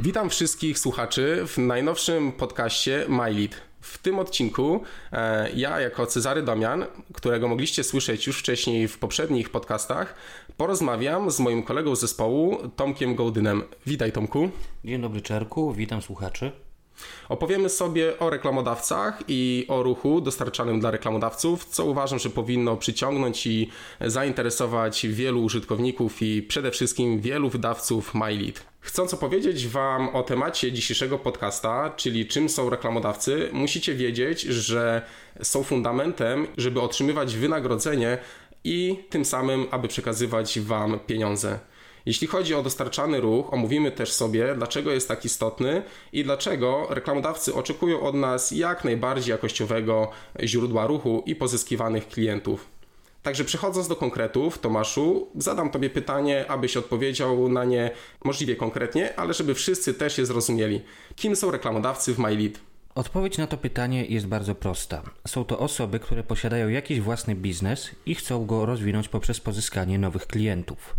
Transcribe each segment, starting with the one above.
Witam wszystkich słuchaczy w najnowszym podcaście MyLead. W tym odcinku e, ja, jako Cezary Damian, którego mogliście słyszeć już wcześniej w poprzednich podcastach, porozmawiam z moim kolegą z zespołu, Tomkiem Gołdynem. Witaj, Tomku. Dzień dobry, Czerku, witam słuchaczy. Opowiemy sobie o reklamodawcach i o ruchu dostarczanym dla reklamodawców, co uważam, że powinno przyciągnąć i zainteresować wielu użytkowników i przede wszystkim wielu wydawców MyLead. Chcąc opowiedzieć Wam o temacie dzisiejszego podcasta, czyli czym są reklamodawcy, musicie wiedzieć, że są fundamentem, żeby otrzymywać wynagrodzenie i tym samym, aby przekazywać Wam pieniądze. Jeśli chodzi o dostarczany ruch, omówimy też sobie, dlaczego jest tak istotny i dlaczego reklamodawcy oczekują od nas jak najbardziej jakościowego źródła ruchu i pozyskiwanych klientów. Także przechodząc do konkretów, Tomaszu, zadam Tobie pytanie, abyś odpowiedział na nie możliwie konkretnie, ale żeby wszyscy też je zrozumieli. Kim są reklamodawcy w MyLead? Odpowiedź na to pytanie jest bardzo prosta. Są to osoby, które posiadają jakiś własny biznes i chcą go rozwinąć poprzez pozyskanie nowych klientów.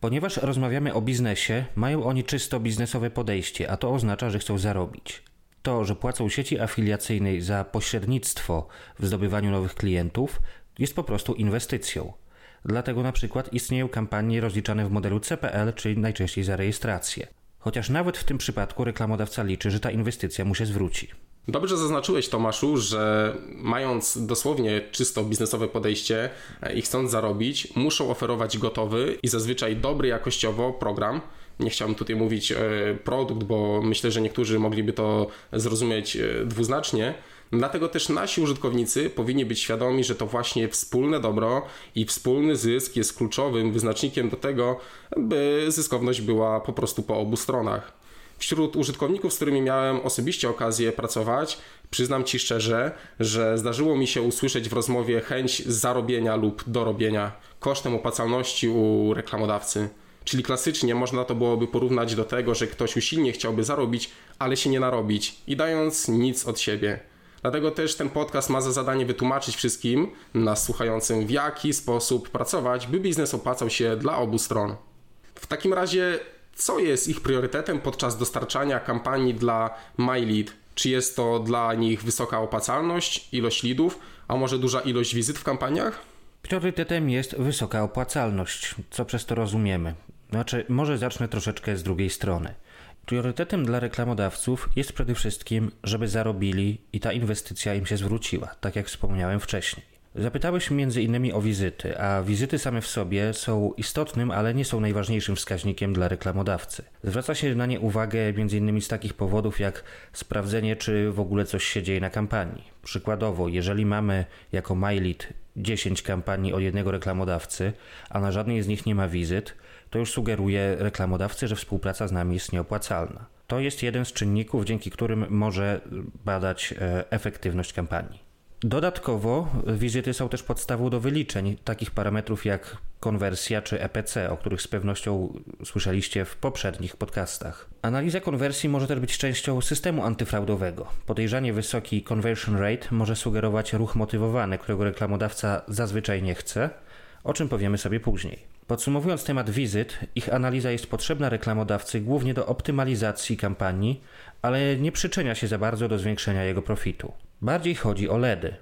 Ponieważ rozmawiamy o biznesie, mają oni czysto biznesowe podejście, a to oznacza, że chcą zarobić. To, że płacą sieci afiliacyjnej za pośrednictwo w zdobywaniu nowych klientów, jest po prostu inwestycją. Dlatego na przykład istnieją kampanie rozliczane w modelu CPL, czyli najczęściej za rejestrację. Chociaż nawet w tym przypadku reklamodawca liczy, że ta inwestycja mu się zwróci. Dobrze zaznaczyłeś, Tomaszu, że mając dosłownie czysto biznesowe podejście e, i chcąc zarobić, muszą oferować gotowy i zazwyczaj dobry jakościowo program. Nie chciałbym tutaj mówić e, produkt, bo myślę, że niektórzy mogliby to zrozumieć e, dwuznacznie. Dlatego też nasi użytkownicy powinni być świadomi, że to właśnie wspólne dobro i wspólny zysk jest kluczowym wyznacznikiem do tego, by zyskowność była po prostu po obu stronach. Wśród użytkowników, z którymi miałem osobiście okazję pracować, przyznam Ci szczerze, że zdarzyło mi się usłyszeć w rozmowie chęć zarobienia lub dorobienia kosztem opłacalności u reklamodawcy. Czyli klasycznie można to byłoby porównać do tego, że ktoś usilnie chciałby zarobić, ale się nie narobić i dając nic od siebie. Dlatego też ten podcast ma za zadanie wytłumaczyć wszystkim nas słuchającym, w jaki sposób pracować, by biznes opłacał się dla obu stron. W takim razie co jest ich priorytetem podczas dostarczania kampanii dla MyLead? Czy jest to dla nich wysoka opłacalność, ilość leadów, a może duża ilość wizyt w kampaniach? Priorytetem jest wysoka opłacalność. Co przez to rozumiemy? Znaczy, może zacznę troszeczkę z drugiej strony. Priorytetem dla reklamodawców jest przede wszystkim, żeby zarobili i ta inwestycja im się zwróciła, tak jak wspomniałem wcześniej. Zapytałeś innymi o wizyty, a wizyty same w sobie są istotnym, ale nie są najważniejszym wskaźnikiem dla reklamodawcy. Zwraca się na nie uwagę innymi z takich powodów jak sprawdzenie, czy w ogóle coś się dzieje na kampanii. Przykładowo, jeżeli mamy jako MyLead 10 kampanii od jednego reklamodawcy, a na żadnej z nich nie ma wizyt, to już sugeruje reklamodawcy, że współpraca z nami jest nieopłacalna. To jest jeden z czynników, dzięki którym może badać e, efektywność kampanii. Dodatkowo wizyty są też podstawą do wyliczeń takich parametrów jak konwersja czy EPC, o których z pewnością słyszeliście w poprzednich podcastach. Analiza konwersji może też być częścią systemu antyfraudowego. Podejrzanie wysoki conversion rate może sugerować ruch motywowany, którego reklamodawca zazwyczaj nie chce, o czym powiemy sobie później. Podsumowując temat wizyt, ich analiza jest potrzebna reklamodawcy głównie do optymalizacji kampanii, ale nie przyczynia się za bardzo do zwiększenia jego profitu. Bardziej chodzi o LEDy.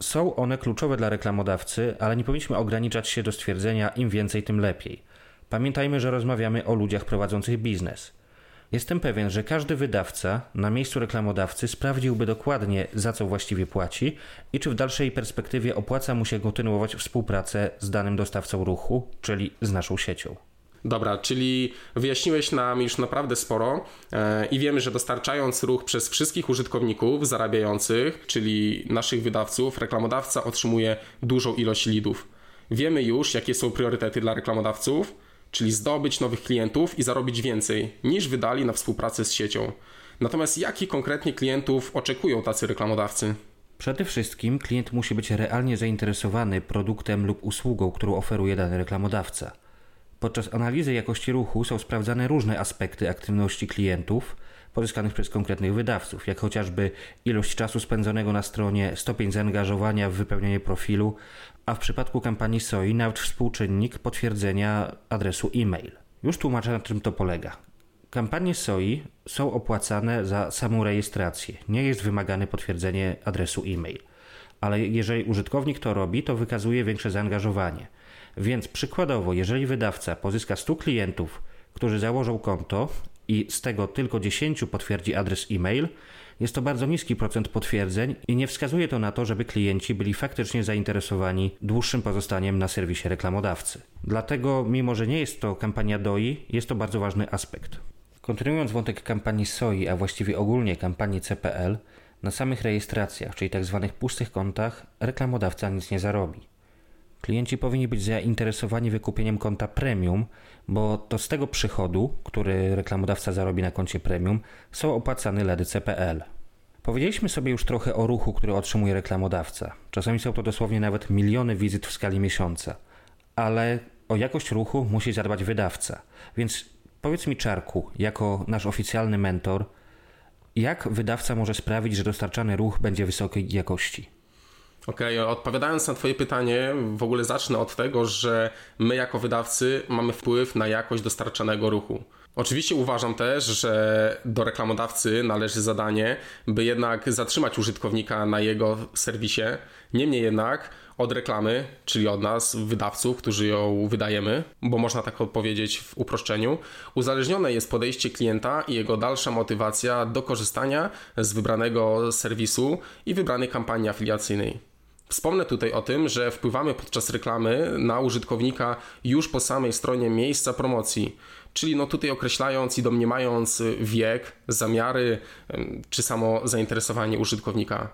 Są one kluczowe dla reklamodawcy, ale nie powinniśmy ograniczać się do stwierdzenia im więcej, tym lepiej. Pamiętajmy, że rozmawiamy o ludziach prowadzących biznes. Jestem pewien, że każdy wydawca na miejscu reklamodawcy sprawdziłby dokładnie, za co właściwie płaci i czy w dalszej perspektywie opłaca mu się kontynuować współpracę z danym dostawcą ruchu, czyli z naszą siecią. Dobra, czyli wyjaśniłeś nam już naprawdę sporo e, i wiemy, że dostarczając ruch przez wszystkich użytkowników zarabiających, czyli naszych wydawców, reklamodawca otrzymuje dużą ilość lidów. Wiemy już, jakie są priorytety dla reklamodawców, czyli zdobyć nowych klientów i zarobić więcej niż wydali na współpracę z siecią. Natomiast jakich konkretnie klientów oczekują tacy reklamodawcy? Przede wszystkim klient musi być realnie zainteresowany produktem lub usługą, którą oferuje dany reklamodawca. Podczas analizy jakości ruchu są sprawdzane różne aspekty aktywności klientów pozyskanych przez konkretnych wydawców, jak chociażby ilość czasu spędzonego na stronie, stopień zaangażowania w wypełnianie profilu, a w przypadku kampanii SOI nawet współczynnik potwierdzenia adresu e-mail. Już tłumaczę na czym to polega. Kampanie SOI są opłacane za samą rejestrację. Nie jest wymagane potwierdzenie adresu e-mail. Ale jeżeli użytkownik to robi, to wykazuje większe zaangażowanie. Więc przykładowo, jeżeli wydawca pozyska 100 klientów, którzy założą konto i z tego tylko 10 potwierdzi adres e-mail, jest to bardzo niski procent potwierdzeń i nie wskazuje to na to, żeby klienci byli faktycznie zainteresowani dłuższym pozostaniem na serwisie reklamodawcy. Dlatego, mimo że nie jest to kampania DOI, jest to bardzo ważny aspekt. Kontynuując wątek kampanii SOI, a właściwie ogólnie kampanii CPL, na samych rejestracjach, czyli tzw. Tak pustych kontach, reklamodawca nic nie zarobi. Klienci powinni być zainteresowani wykupieniem konta premium, bo to z tego przychodu, który reklamodawca zarobi na koncie premium, są opłacane LEDy CPL. Powiedzieliśmy sobie już trochę o ruchu, który otrzymuje reklamodawca. Czasami są to dosłownie nawet miliony wizyt w skali miesiąca. Ale o jakość ruchu musi zadbać wydawca. Więc powiedz mi, Czarku, jako nasz oficjalny mentor, jak wydawca może sprawić, że dostarczany ruch będzie wysokiej jakości? Okej, okay, odpowiadając na Twoje pytanie, w ogóle zacznę od tego, że my jako wydawcy mamy wpływ na jakość dostarczanego ruchu. Oczywiście uważam też, że do reklamodawcy należy zadanie, by jednak zatrzymać użytkownika na jego serwisie. Niemniej jednak od reklamy, czyli od nas, wydawców, którzy ją wydajemy, bo można tak odpowiedzieć w uproszczeniu, uzależnione jest podejście klienta i jego dalsza motywacja do korzystania z wybranego serwisu i wybranej kampanii afiliacyjnej. Wspomnę tutaj o tym, że wpływamy podczas reklamy na użytkownika już po samej stronie miejsca promocji, czyli no tutaj określając i domniemając wiek, zamiary czy samo zainteresowanie użytkownika.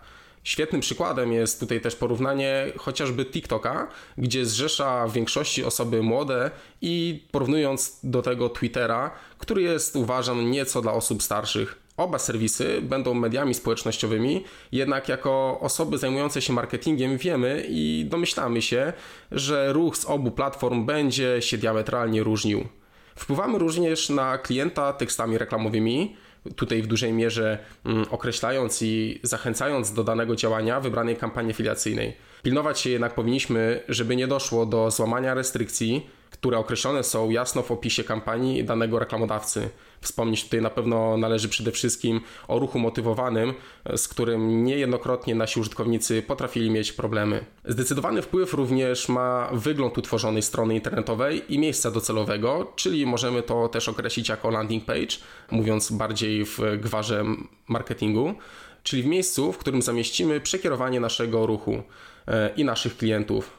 Świetnym przykładem jest tutaj też porównanie chociażby TikToka, gdzie zrzesza w większości osoby młode i porównując do tego Twittera, który jest uważam nieco dla osób starszych. Oba serwisy będą mediami społecznościowymi, jednak jako osoby zajmujące się marketingiem wiemy i domyślamy się, że ruch z obu platform będzie się diametralnie różnił. Wpływamy również na klienta tekstami reklamowymi, tutaj w dużej mierze mm, określając i zachęcając do danego działania wybranej kampanii afiliacyjnej. Pilnować się jednak powinniśmy, żeby nie doszło do złamania restrykcji, które określone są jasno w opisie kampanii danego reklamodawcy. Wspomnieć tutaj na pewno należy przede wszystkim o ruchu motywowanym, z którym niejednokrotnie nasi użytkownicy potrafili mieć problemy. Zdecydowany wpływ również ma wygląd utworzonej strony internetowej i miejsca docelowego, czyli możemy to też określić jako landing page, mówiąc bardziej w gwarze marketingu, czyli w miejscu, w którym zamieścimy przekierowanie naszego ruchu e, i naszych klientów.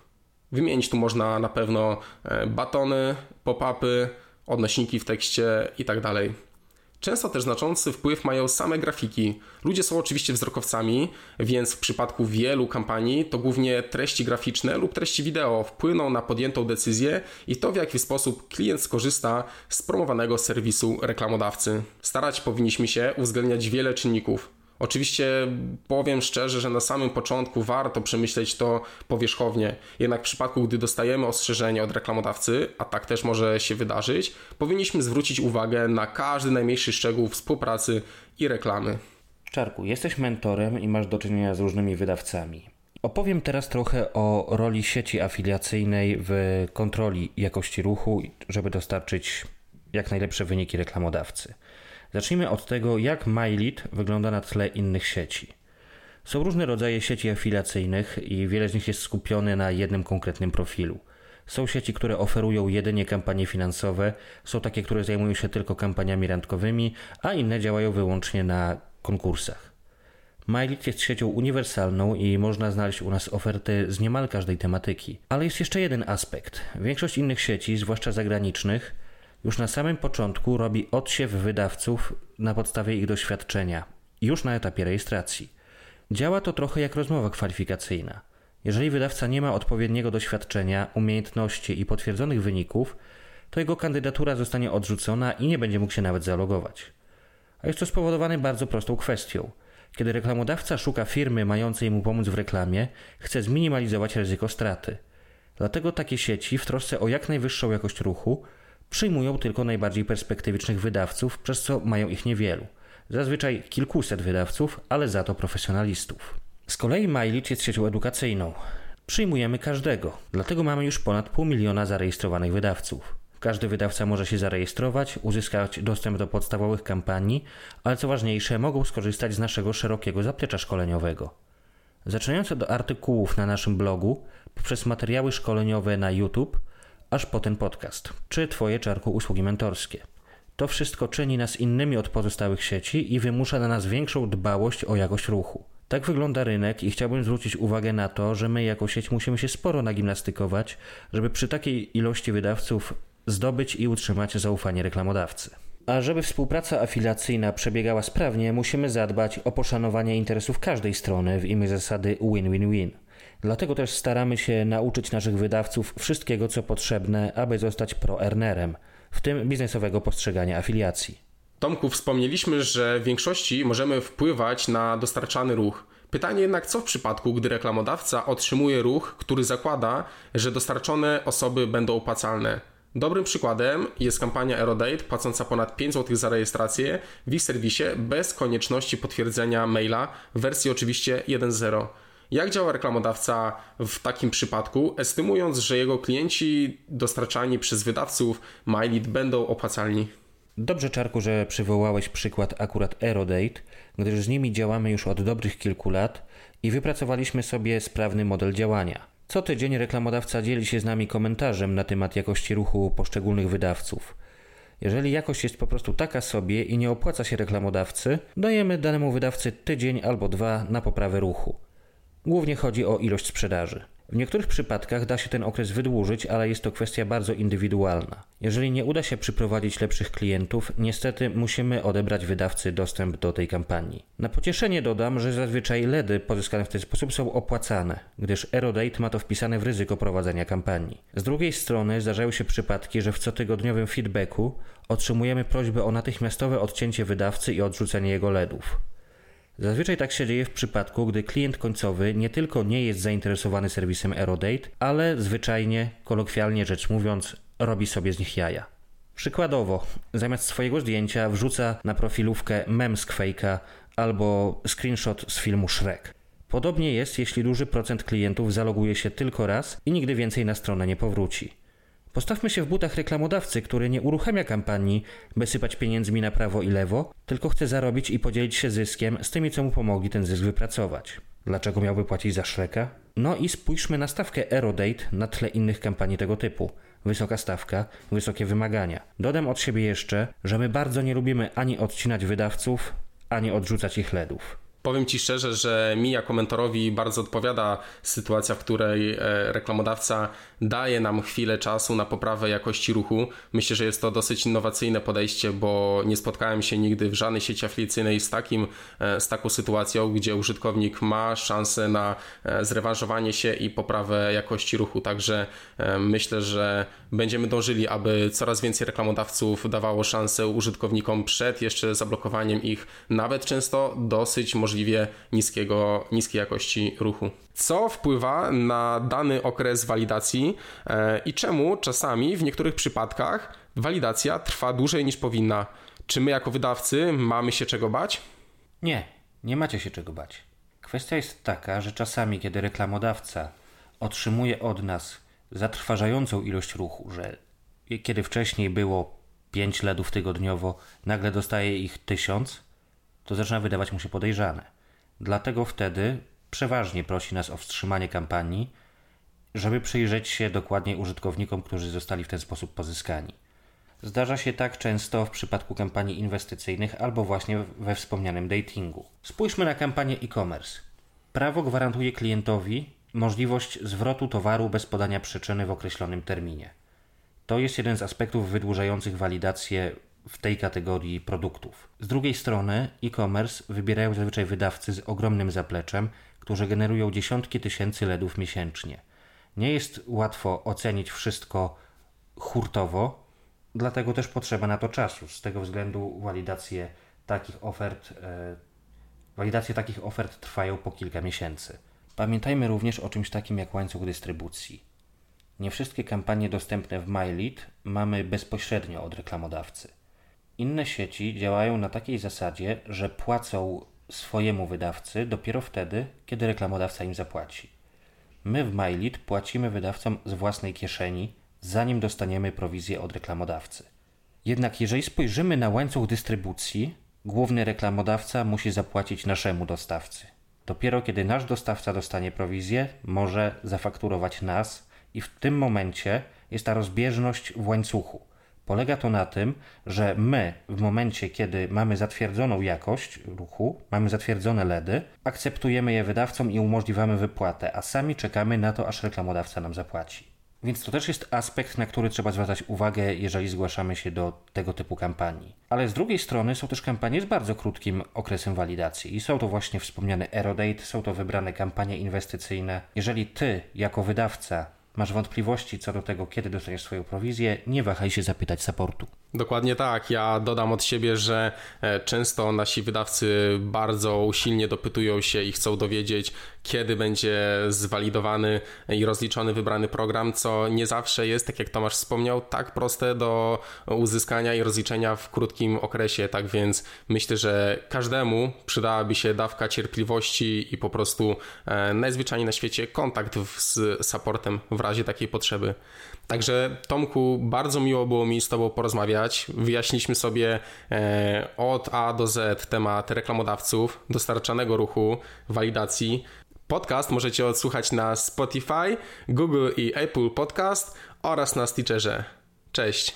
Wymienić tu można na pewno e, batony, pop-upy, odnośniki w tekście itd. Tak Często też znaczący wpływ mają same grafiki. Ludzie są oczywiście wzrokowcami, więc w przypadku wielu kampanii to głównie treści graficzne lub treści wideo wpłyną na podjętą decyzję i to w jaki sposób klient skorzysta z promowanego serwisu reklamodawcy. Starać powinniśmy się uwzględniać wiele czynników Oczywiście powiem szczerze, że na samym początku warto przemyśleć to powierzchownie. Jednak w przypadku, gdy dostajemy ostrzeżenie od reklamodawcy, a tak też może się wydarzyć, powinniśmy zwrócić uwagę na każdy najmniejszy szczegół współpracy i reklamy. Czarku, jesteś mentorem i masz do czynienia z różnymi wydawcami. Opowiem teraz trochę o roli sieci afiliacyjnej w kontroli jakości ruchu, żeby dostarczyć jak najlepsze wyniki reklamodawcy. Zacznijmy od tego, jak MyLead wygląda na tle innych sieci. Są różne rodzaje sieci afiliacyjnych i wiele z nich jest skupione na jednym konkretnym profilu. Są sieci, które oferują jedynie kampanie finansowe, są takie, które zajmują się tylko kampaniami randkowymi, a inne działają wyłącznie na konkursach. MyLead jest siecią uniwersalną i można znaleźć u nas oferty z niemal każdej tematyki. Ale jest jeszcze jeden aspekt. Większość innych sieci, zwłaszcza zagranicznych, już na samym początku robi odsiew wydawców na podstawie ich doświadczenia, już na etapie rejestracji. Działa to trochę jak rozmowa kwalifikacyjna. Jeżeli wydawca nie ma odpowiedniego doświadczenia, umiejętności i potwierdzonych wyników, to jego kandydatura zostanie odrzucona i nie będzie mógł się nawet zalogować. A jest to spowodowane bardzo prostą kwestią. Kiedy reklamodawca szuka firmy mającej mu pomóc w reklamie, chce zminimalizować ryzyko straty. Dlatego takie sieci w trosce o jak najwyższą jakość ruchu przyjmują tylko najbardziej perspektywicznych wydawców, przez co mają ich niewielu. Zazwyczaj kilkuset wydawców, ale za to profesjonalistów. Z kolei MyLead jest siecią edukacyjną. Przyjmujemy każdego, dlatego mamy już ponad pół miliona zarejestrowanych wydawców. Każdy wydawca może się zarejestrować, uzyskać dostęp do podstawowych kampanii, ale co ważniejsze, mogą skorzystać z naszego szerokiego zaplecza szkoleniowego. Zaczynając od artykułów na naszym blogu, poprzez materiały szkoleniowe na YouTube, aż po ten podcast, czy Twoje czarku usługi mentorskie. To wszystko czyni nas innymi od pozostałych sieci i wymusza na nas większą dbałość o jakość ruchu. Tak wygląda rynek i chciałbym zwrócić uwagę na to, że my jako sieć musimy się sporo nagimnastykować, żeby przy takiej ilości wydawców zdobyć i utrzymać zaufanie reklamodawcy. A żeby współpraca afiliacyjna przebiegała sprawnie, musimy zadbać o poszanowanie interesów każdej strony w imię zasady win-win-win. Dlatego też staramy się nauczyć naszych wydawców wszystkiego, co potrzebne, aby zostać pro-earnerem, w tym biznesowego postrzegania afiliacji. Tomku, wspomnieliśmy, że w większości możemy wpływać na dostarczany ruch. Pytanie jednak, co w przypadku, gdy reklamodawca otrzymuje ruch, który zakłada, że dostarczone osoby będą opłacalne? Dobrym przykładem jest kampania Aerodate płacąca ponad 5 zł za rejestrację w ich serwisie bez konieczności potwierdzenia maila w wersji oczywiście 1.0. Jak działa reklamodawca w takim przypadku, estymując, że jego klienci dostarczani przez wydawców MyLead będą opłacalni? Dobrze, Czarku, że przywołałeś przykład akurat Aerodate, gdyż z nimi działamy już od dobrych kilku lat i wypracowaliśmy sobie sprawny model działania. Co tydzień reklamodawca dzieli się z nami komentarzem na temat jakości ruchu poszczególnych wydawców. Jeżeli jakość jest po prostu taka sobie i nie opłaca się reklamodawcy, dajemy danemu wydawcy tydzień albo dwa na poprawę ruchu. Głównie chodzi o ilość sprzedaży. W niektórych przypadkach da się ten okres wydłużyć, ale jest to kwestia bardzo indywidualna. Jeżeli nie uda się przyprowadzić lepszych klientów, niestety musimy odebrać wydawcy dostęp do tej kampanii. Na pocieszenie dodam, że zazwyczaj LEDy pozyskane w ten sposób są opłacane, gdyż Aerodate ma to wpisane w ryzyko prowadzenia kampanii. Z drugiej strony zdarzają się przypadki, że w cotygodniowym feedbacku otrzymujemy prośbę o natychmiastowe odcięcie wydawcy i odrzucenie jego LEDów. Zazwyczaj tak się dzieje w przypadku, gdy klient końcowy nie tylko nie jest zainteresowany serwisem Aerodate, ale zwyczajnie, kolokwialnie rzecz mówiąc, robi sobie z nich jaja. Przykładowo, zamiast swojego zdjęcia wrzuca na profilówkę mem z Quake'a albo screenshot z filmu Shrek. Podobnie jest, jeśli duży procent klientów zaloguje się tylko raz i nigdy więcej na stronę nie powróci. Postawmy się w butach reklamodawcy, który nie uruchamia kampanii, by sypać pieniędzmi na prawo i lewo, tylko chce zarobić i podzielić się zyskiem z tymi, co mu pomogli ten zysk wypracować. Dlaczego miałby płacić za Shreka? No i spójrzmy na stawkę Aerodate na tle innych kampanii tego typu. Wysoka stawka, wysokie wymagania. Dodam od siebie jeszcze, że my bardzo nie lubimy ani odcinać wydawców, ani odrzucać ich LEDów. Powiem Ci szczerze, że mi jako mentorowi bardzo odpowiada sytuacja, w której e, reklamodawca daje nam chwilę czasu na poprawę jakości ruchu. Myślę, że jest to dosyć innowacyjne podejście, bo nie spotkałem się nigdy w żadnej sieci afiliacyjnej z, takim, e, z taką sytuacją, gdzie użytkownik ma szansę na e, zrewanżowanie się i poprawę jakości ruchu. Także myślę, że będziemy dążyli, aby coraz więcej reklamodawców dawało szansę użytkownikom przed jeszcze zablokowaniem ich, nawet często dosyć możliwe możliwie niskiego, niskiej jakości ruchu. Co wpływa na dany okres walidacji e, i czemu czasami w niektórych przypadkach walidacja trwa dłużej niż powinna? Czy my jako wydawcy mamy się czego bać? Nie, nie macie się czego bać. Kwestia jest taka, że czasami, kiedy reklamodawca otrzymuje od nas zatrważającą ilość ruchu, że kiedy wcześniej było 5 LEDów tygodniowo, nagle dostaje ich 1000, to zaczyna wydawać mu się podejrzane. Dlatego wtedy przeważnie prosi nas o wstrzymanie kampanii, żeby przyjrzeć się dokładnie użytkownikom, którzy zostali w ten sposób pozyskani. Zdarza się tak często w przypadku kampanii inwestycyjnych albo właśnie we wspomnianym datingu. Spójrzmy na kampanię e-commerce. Prawo gwarantuje klientowi możliwość zwrotu towaru bez podania przyczyny w określonym terminie. To jest jeden z aspektów wydłużających walidację w tej kategorii produktów. Z drugiej strony e-commerce wybierają zazwyczaj wydawcy z ogromnym zapleczem, którzy generują dziesiątki tysięcy LEDów miesięcznie. Nie jest łatwo ocenić wszystko hurtowo, dlatego też potrzeba na to czasu. Z tego względu walidacje takich ofert, e, walidacje takich ofert trwają po kilka miesięcy. Pamiętajmy również o czymś takim jak łańcuch dystrybucji. Nie wszystkie kampanie dostępne w MyLead mamy bezpośrednio od reklamodawcy. Inne sieci działają na takiej zasadzie, że płacą swojemu wydawcy dopiero wtedy, kiedy reklamodawca im zapłaci. My w MyLead płacimy wydawcom z własnej kieszeni zanim dostaniemy prowizję od reklamodawcy. Jednak jeżeli spojrzymy na łańcuch dystrybucji, główny reklamodawca musi zapłacić naszemu dostawcy. Dopiero kiedy nasz dostawca dostanie prowizję, może zafakturować nas i w tym momencie jest ta rozbieżność w łańcuchu. Polega to na tym, że my w momencie, kiedy mamy zatwierdzoną jakość ruchu, mamy zatwierdzone LEDy, akceptujemy je wydawcom i umożliwiamy wypłatę, a sami czekamy na to, aż reklamodawca nam zapłaci. Więc to też jest aspekt, na który trzeba zwracać uwagę, jeżeli zgłaszamy się do tego typu kampanii. Ale z drugiej strony są też kampanie z bardzo krótkim okresem walidacji i są to właśnie wspomniane Aerodate, są to wybrane kampanie inwestycyjne. Jeżeli ty, jako wydawca, masz wątpliwości co do tego, kiedy dostaniesz swoją prowizję, nie wahaj się zapytać supportu. Dokładnie tak. Ja dodam od siebie, że e, często nasi wydawcy bardzo usilnie dopytują się i chcą dowiedzieć, kiedy będzie zwalidowany i rozliczony wybrany program, co nie zawsze jest, tak jak Tomasz wspomniał, tak proste do uzyskania i rozliczenia w krótkim okresie. Tak więc myślę, że każdemu przydałaby się dawka cierpliwości i po prostu e, najzwyczajniej na świecie kontakt z supportem w razie takiej potrzeby. Także Tomku, bardzo miło było mi z Tobą porozmawiać. Wyjaśniliśmy sobie e, od A do Z temat reklamodawców, dostarczanego ruchu, walidacji. Podcast możecie odsłuchać na Spotify, Google i Apple Podcast oraz na Stitcherze. Cześć!